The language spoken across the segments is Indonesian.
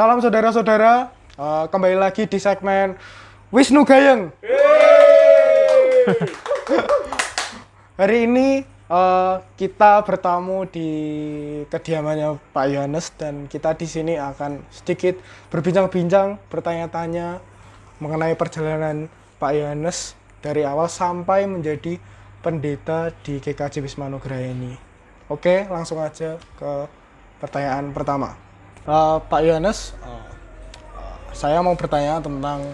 Salam saudara-saudara, Eh, kembali lagi di segmen Wisnu Gayeng. Hari ini eh, kita bertamu di kediamannya Pak Yohanes dan kita di sini akan sedikit berbincang-bincang, bertanya-tanya mengenai perjalanan Pak Yohanes dari awal sampai menjadi pendeta di GKJ Wisma ini. Oke, langsung aja ke pertanyaan pertama. Eh, Pak Yohanes, eh, saya mau bertanya tentang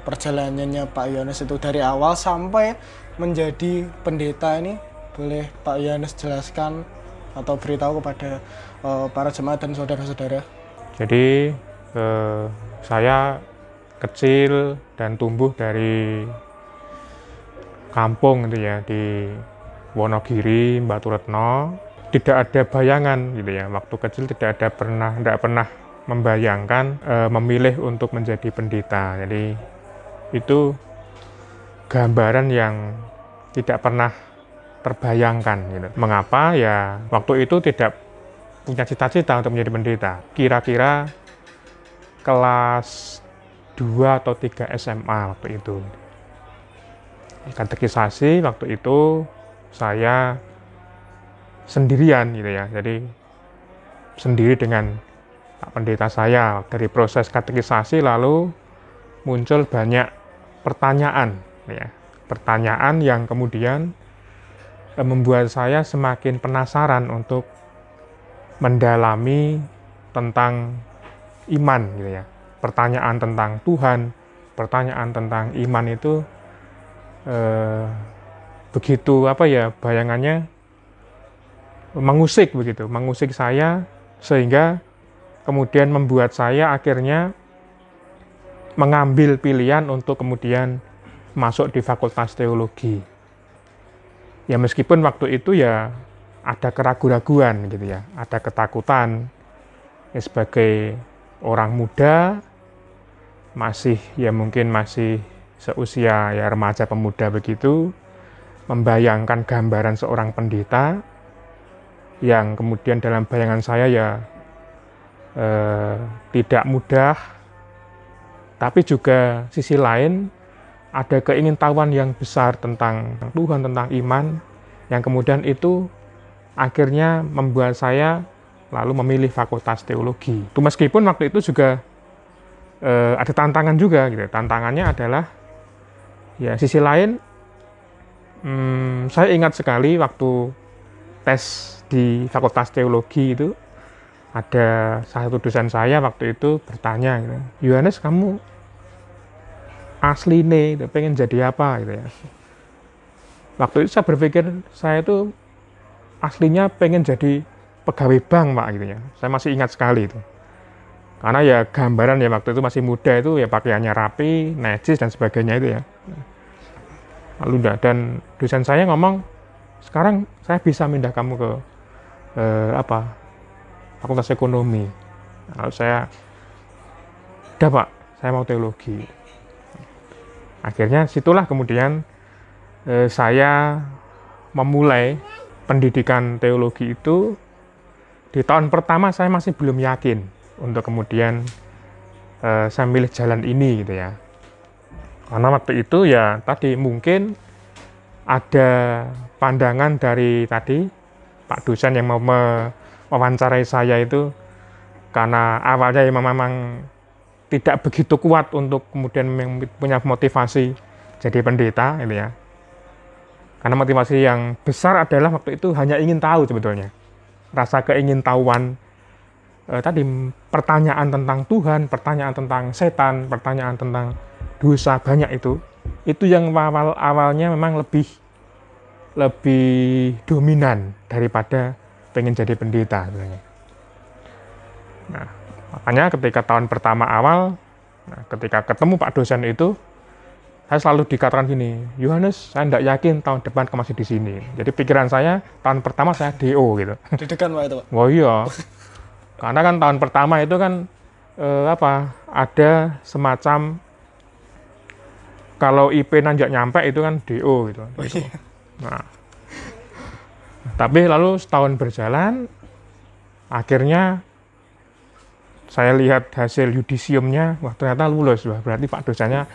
perjalanannya Pak Yohanes itu dari awal sampai menjadi pendeta ini boleh Pak Yohanes jelaskan atau beritahu kepada eh, para jemaat dan saudara-saudara Jadi eh, saya kecil dan tumbuh dari kampung gitu ya di Wonogiri, Batu Retno. Tidak ada bayangan gitu ya. Waktu kecil tidak ada pernah tidak pernah membayangkan eh, memilih untuk menjadi pendeta. Jadi itu gambaran yang tidak pernah terbayangkan gitu. Mengapa ya waktu itu tidak punya cita-cita untuk menjadi pendeta. Kira-kira kelas 2 atau 3 SMA waktu itu. Katekisasi waktu itu saya sendirian gitu ya. Jadi sendiri dengan Pak Pendeta saya dari proses katekisasi lalu muncul banyak pertanyaan ya. Pertanyaan yang kemudian eh, membuat saya semakin penasaran untuk mendalami tentang iman gitu ya. Pertanyaan tentang Tuhan, pertanyaan tentang iman itu eh, begitu apa ya bayangannya mengusik begitu, mengusik saya sehingga kemudian membuat saya akhirnya mengambil pilihan untuk kemudian masuk di Fakultas Teologi. Ya meskipun waktu itu ya ada keraguan-raguan gitu ya, ada ketakutan ya, sebagai orang muda masih ya mungkin masih seusia ya remaja pemuda begitu membayangkan gambaran seorang pendeta yang kemudian dalam bayangan saya ya eh, tidak mudah tapi juga sisi lain ada keingintahuan yang besar tentang Tuhan, tentang iman yang kemudian itu akhirnya membuat saya lalu memilih fakultas teologi. Itu meskipun waktu itu juga eh, ada tantangan juga gitu. Tantangannya adalah ya sisi lain hmm, saya ingat sekali waktu tes di fakultas teologi itu ada salah satu dosen saya waktu itu bertanya gitu, kamu asli nih gitu, pengen jadi apa? gitu ya. Waktu itu saya berpikir saya itu aslinya pengen jadi pegawai bank pak gitu ya. Saya masih ingat sekali itu. Karena ya gambaran ya waktu itu masih muda itu ya pakaiannya rapi necis dan sebagainya itu ya. Lalu dan dosen saya ngomong sekarang saya bisa pindah kamu ke eh, apa? Fakultas ekonomi. Lalu saya udah pak saya mau teologi. Akhirnya situlah kemudian eh, saya memulai pendidikan teologi itu di tahun pertama saya masih belum yakin untuk kemudian eh, saya milih jalan ini gitu ya. Karena waktu itu ya tadi mungkin ada pandangan dari tadi Pak dosen yang mau mewawancarai saya itu karena awalnya memang, memang tidak begitu kuat untuk kemudian punya motivasi jadi pendeta ini ya. Karena motivasi yang besar adalah waktu itu hanya ingin tahu sebetulnya. Rasa keingintahuan eh, tadi pertanyaan tentang Tuhan, pertanyaan tentang setan, pertanyaan tentang dosa banyak itu. Itu yang awal awalnya memang lebih lebih dominan daripada pengen jadi pendeta sebenarnya. Nah, makanya ketika tahun pertama awal, nah, ketika ketemu Pak dosen itu, saya selalu dikatakan gini, Yohanes, saya tidak yakin tahun depan kamu masih di sini. Jadi pikiran saya tahun pertama saya DO gitu. Didekan Pak itu Pak? Oh iya, karena kan tahun pertama itu kan eh, apa? Ada semacam kalau IP nanjak nyampe itu kan DO gitu. Oh, iya. Nah, tapi lalu setahun berjalan, akhirnya saya lihat hasil yudisiumnya, wah ternyata lulus, wah berarti Pak dosennya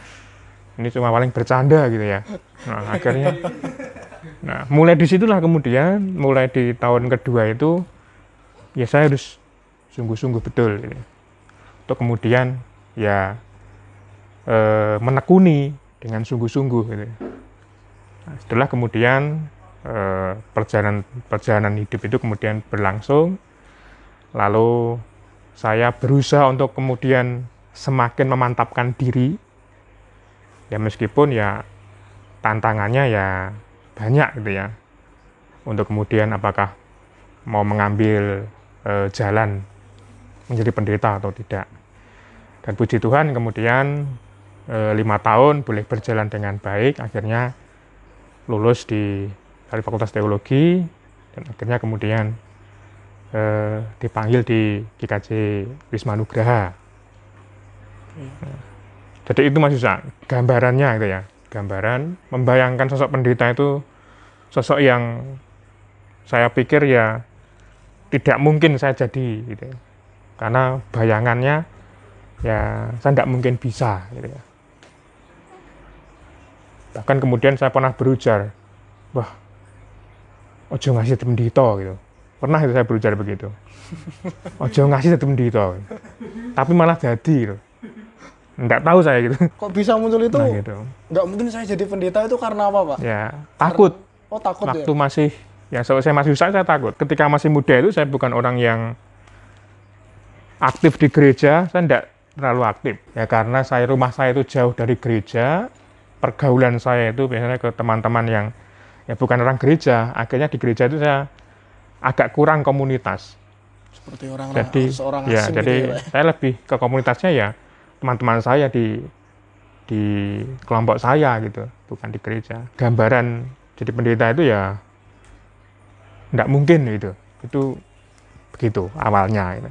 ini cuma paling bercanda gitu ya. Nah akhirnya, nah mulai di situlah kemudian, mulai di tahun kedua itu, ya saya harus sungguh-sungguh betul gitu. Untuk kemudian ya eh, menekuni dengan sungguh-sungguh gitu. Nah, setelah kemudian eh, perjalanan perjalanan hidup itu kemudian berlangsung, lalu saya berusaha untuk kemudian semakin memantapkan diri. Ya meskipun ya tantangannya ya banyak gitu ya untuk kemudian apakah mau mengambil e, jalan menjadi pendeta atau tidak. Dan puji Tuhan kemudian e, lima tahun boleh berjalan dengan baik akhirnya lulus di dari Fakultas Teologi dan akhirnya kemudian e, dipanggil di GKJ Wisma Nugraha. Hmm. Jadi itu Mas Yusa, gambarannya itu ya, gambaran membayangkan sosok pendeta itu sosok yang saya pikir ya tidak mungkin saya jadi gitu ya. Karena bayangannya ya saya tidak mungkin bisa gitu ya. Bahkan kemudian saya pernah berujar, wah, ojo ngasih pendeta gitu. Pernah itu saya berujar begitu. Ojo ngasih pendeta. Tapi malah jadi gitu nggak tahu saya gitu. Kok bisa muncul itu? Nah, gitu. Nggak mungkin saya jadi pendeta itu karena apa, Pak? Ya, takut. Karena, oh, takut Waktu ya? masih, ya saya masih usaha, saya takut. Ketika masih muda itu, saya bukan orang yang aktif di gereja, saya nggak terlalu aktif. Ya, karena saya rumah saya itu jauh dari gereja, pergaulan saya itu biasanya ke teman-teman yang ya bukan orang gereja. Akhirnya di gereja itu saya agak kurang komunitas. Seperti orang jadi, seorang ya, asing jadi gitu ya, saya lebih ke komunitasnya ya teman-teman saya di di kelompok saya gitu, bukan di gereja. Gambaran jadi pendeta itu ya tidak mungkin gitu. Itu begitu awalnya. Gitu.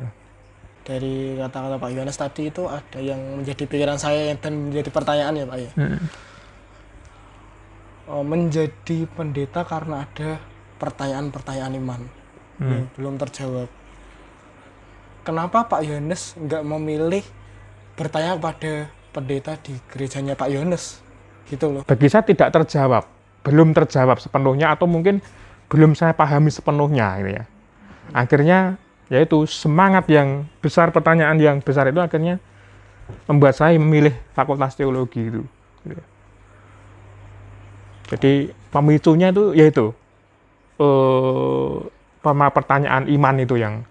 Dari kata-kata Pak Yohanes tadi itu ada yang menjadi pikiran saya dan menjadi pertanyaan ya Pak ya. Hmm. Oh, menjadi pendeta karena ada pertanyaan-pertanyaan iman hmm. yang belum terjawab. Kenapa Pak Yohanes nggak memilih bertanya kepada pendeta di gerejanya Pak Yones gitu loh. Bagi saya tidak terjawab, belum terjawab sepenuhnya atau mungkin belum saya pahami sepenuhnya gitu ya. Akhirnya yaitu semangat yang besar pertanyaan yang besar itu akhirnya membuat saya memilih fakultas teologi itu. Gitu. Jadi pemicunya itu yaitu eh, pertanyaan iman itu yang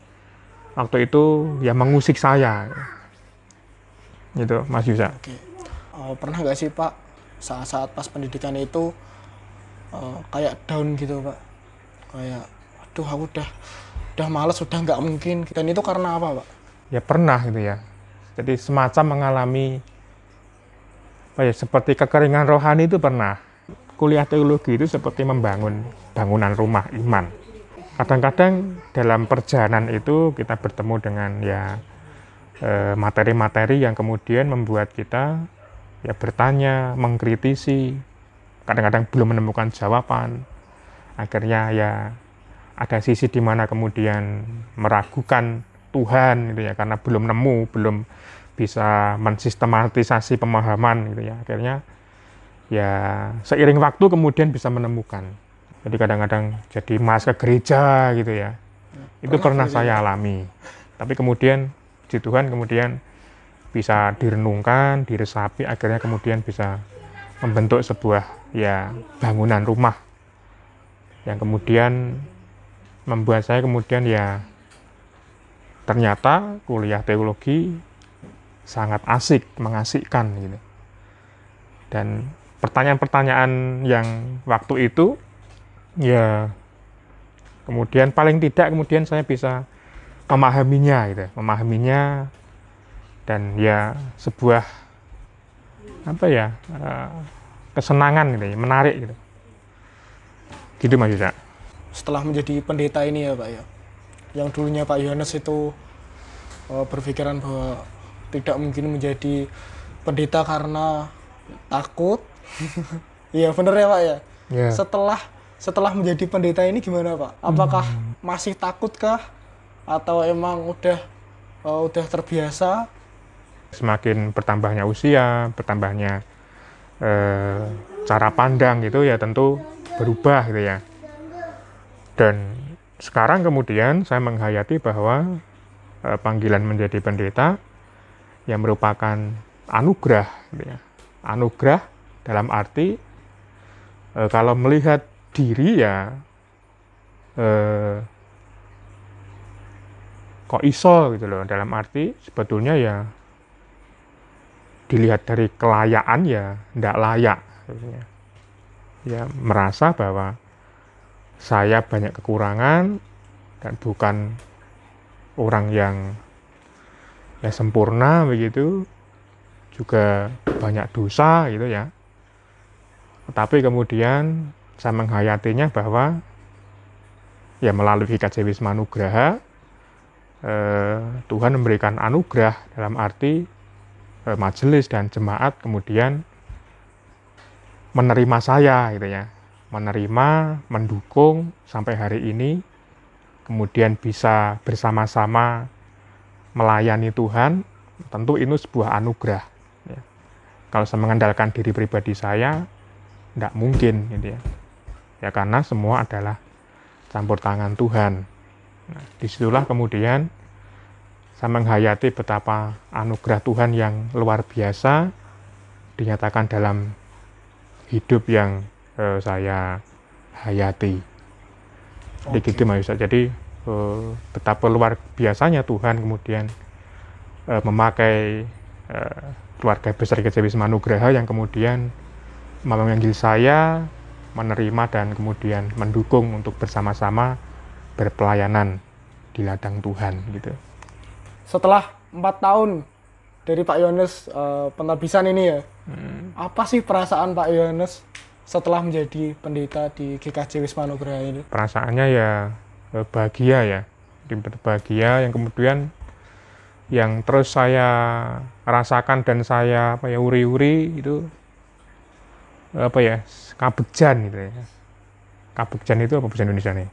waktu itu ya mengusik saya gitu Mas Yusa. Oke. Uh, pernah nggak sih Pak saat-saat pas pendidikan itu uh, kayak down gitu Pak? Kayak aduh aku udah udah males udah nggak mungkin dan itu karena apa Pak? Ya pernah gitu ya. Jadi semacam mengalami apa ya seperti kekeringan rohani itu pernah. Kuliah teologi itu seperti membangun bangunan rumah iman. Kadang-kadang dalam perjalanan itu kita bertemu dengan ya Eh, materi-materi yang kemudian membuat kita ya bertanya, mengkritisi, kadang-kadang belum menemukan jawaban. Akhirnya ya ada sisi di mana kemudian meragukan Tuhan gitu ya karena belum nemu, belum bisa mensistematisasi pemahaman gitu ya. Akhirnya ya seiring waktu kemudian bisa menemukan. Jadi kadang-kadang jadi mas ke gereja gitu ya. Itu pernah, pernah saya alami. Tapi kemudian puji Tuhan kemudian bisa direnungkan, diresapi, akhirnya kemudian bisa membentuk sebuah ya bangunan rumah yang kemudian membuat saya kemudian ya ternyata kuliah teologi sangat asik, mengasikkan gitu. Dan pertanyaan-pertanyaan yang waktu itu ya kemudian paling tidak kemudian saya bisa memahaminya gitu memahaminya dan ya sebuah apa ya uh, kesenangan gitu menarik gitu. Gitu mas Yusa setelah menjadi pendeta ini ya pak ya. Yang dulunya Pak Yohanes itu uh, berpikiran bahwa tidak mungkin menjadi pendeta karena takut iya bener ya pak ya yeah. setelah setelah menjadi pendeta ini gimana pak apakah hmm. masih takutkah atau emang udah uh, udah terbiasa semakin bertambahnya usia, bertambahnya eh, cara pandang gitu ya tentu berubah gitu ya. Dan sekarang kemudian saya menghayati bahwa eh, panggilan menjadi pendeta yang merupakan anugerah, gitu ya. anugerah dalam arti eh, kalau melihat diri ya eh, kok iso gitu loh. Dalam arti sebetulnya ya dilihat dari kelayaan ya tidak layak. Ya merasa bahwa saya banyak kekurangan dan bukan orang yang ya sempurna begitu juga banyak dosa gitu ya tetapi kemudian saya menghayatinya bahwa ya melalui GKJ Wisma Nugraha eh, Tuhan memberikan anugerah dalam arti eh, majelis dan jemaat kemudian menerima saya gitu ya. Menerima mendukung sampai hari ini. Kemudian bisa bersama-sama melayani Tuhan. Tentu ini sebuah anugerah ya. kalau saya mengandalkan diri pribadi saya tidak mungkin gitu ya ya karena semua adalah campur tangan Tuhan nah, di situlah kemudian saya menghayati betapa anugerah Tuhan yang luar biasa dinyatakan dalam hidup yang eh, saya hayati. Okay. gitu Mas Jadi eh, betapa luar biasanya Tuhan kemudian eh, memakai eh, keluarga besar Gereja Wisma Nugraha yang kemudian memanggil saya menerima dan kemudian mendukung untuk bersama-sama berpelayanan di ladang Tuhan gitu setelah empat tahun dari Pak Yones uh, pentabisan ini ya, hmm. apa sih perasaan Pak Yones setelah menjadi pendeta di GKJ Wisma Nugraha ini? Perasaannya ya eh, bahagia ya, bahagia yang kemudian yang terus saya rasakan dan saya apa ya uri-uri itu apa ya kabegjan gitu ya. Kabegjan itu apa bahasa Indonesia nih?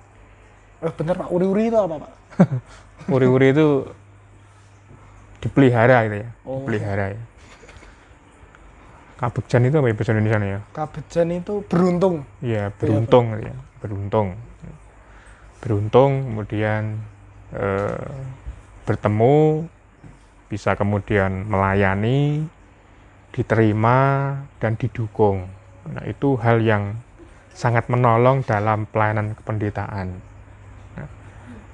Eh, bener Pak, uri-uri itu apa Pak? uri-uri itu dipelihara gitu ya oh. dipelihara ya kabegjan itu apa ya bahasa Indonesia ya kabegjan itu beruntung iya beruntung ya, ya beruntung beruntung kemudian eh, bertemu bisa kemudian melayani diterima dan didukung nah itu hal yang sangat menolong dalam pelayanan kependetaan nah,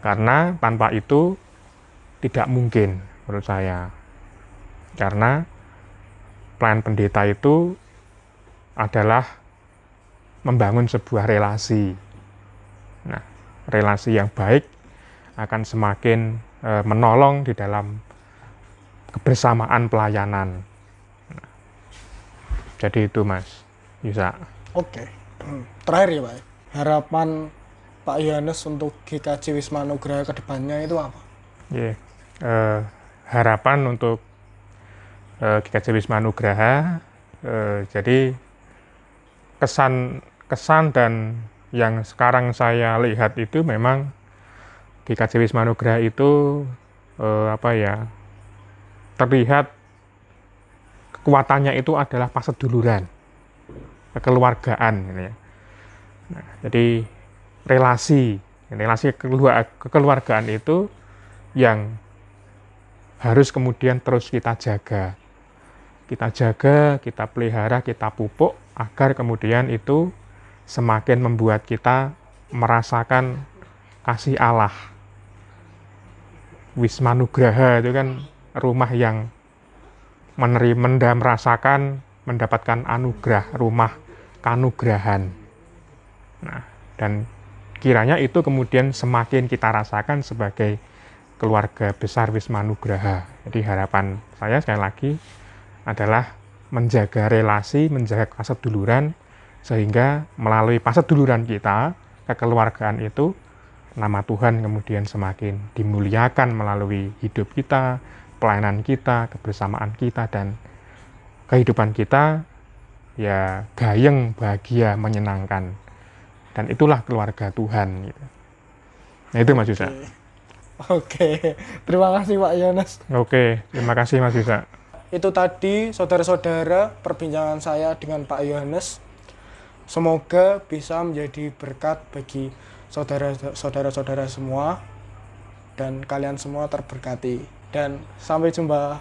karena tanpa itu tidak mungkin menurut saya. Karena plan pendeta itu adalah membangun sebuah relasi. Nah, relasi yang baik akan semakin e, menolong di dalam kebersamaan pelayanan. Nah, jadi itu Mas Yusa. Oke. Hmm. Terakhir ya Pak, harapan Pak Yohanes untuk GKJ Wisma Nugraha ke depannya itu apa? Yeah. Uh, harapan untuk uh, GKJ Wisma Nugraha. Uh, jadi kesan kesan dan yang sekarang saya lihat itu memang GKJ Wisma Nugraha itu uh, apa ya terlihat kekuatannya itu adalah paseduluran kekeluargaan gitu ya. Nah, jadi relasi relasi kekeluargaan itu yang harus kemudian terus kita jaga. Kita jaga, kita pelihara, kita pupuk agar kemudian itu semakin membuat kita merasakan kasih Allah. Wisma Nugraha itu kan rumah yang menerima merasakan mendapatkan anugerah rumah kanugrahan. Nah, dan kiranya itu kemudian semakin kita rasakan sebagai keluarga besar Wisma Nugraha. Jadi harapan saya sekali lagi adalah menjaga relasi, menjaga duluran, sehingga melalui duluran kita, kekeluargaan itu, nama Tuhan kemudian semakin dimuliakan melalui hidup kita, pelayanan kita, kebersamaan kita, dan kehidupan kita ya gayeng, bahagia, menyenangkan. Dan itulah keluarga Tuhan. Gitu. Nah itu Mas Yusa. Oke, terima kasih Pak Yones. Oke, terima kasih Mas Yusa. Itu tadi saudara-saudara perbincangan saya dengan Pak Yohanes. Semoga bisa menjadi berkat bagi saudara-saudara semua dan kalian semua terberkati. Dan sampai jumpa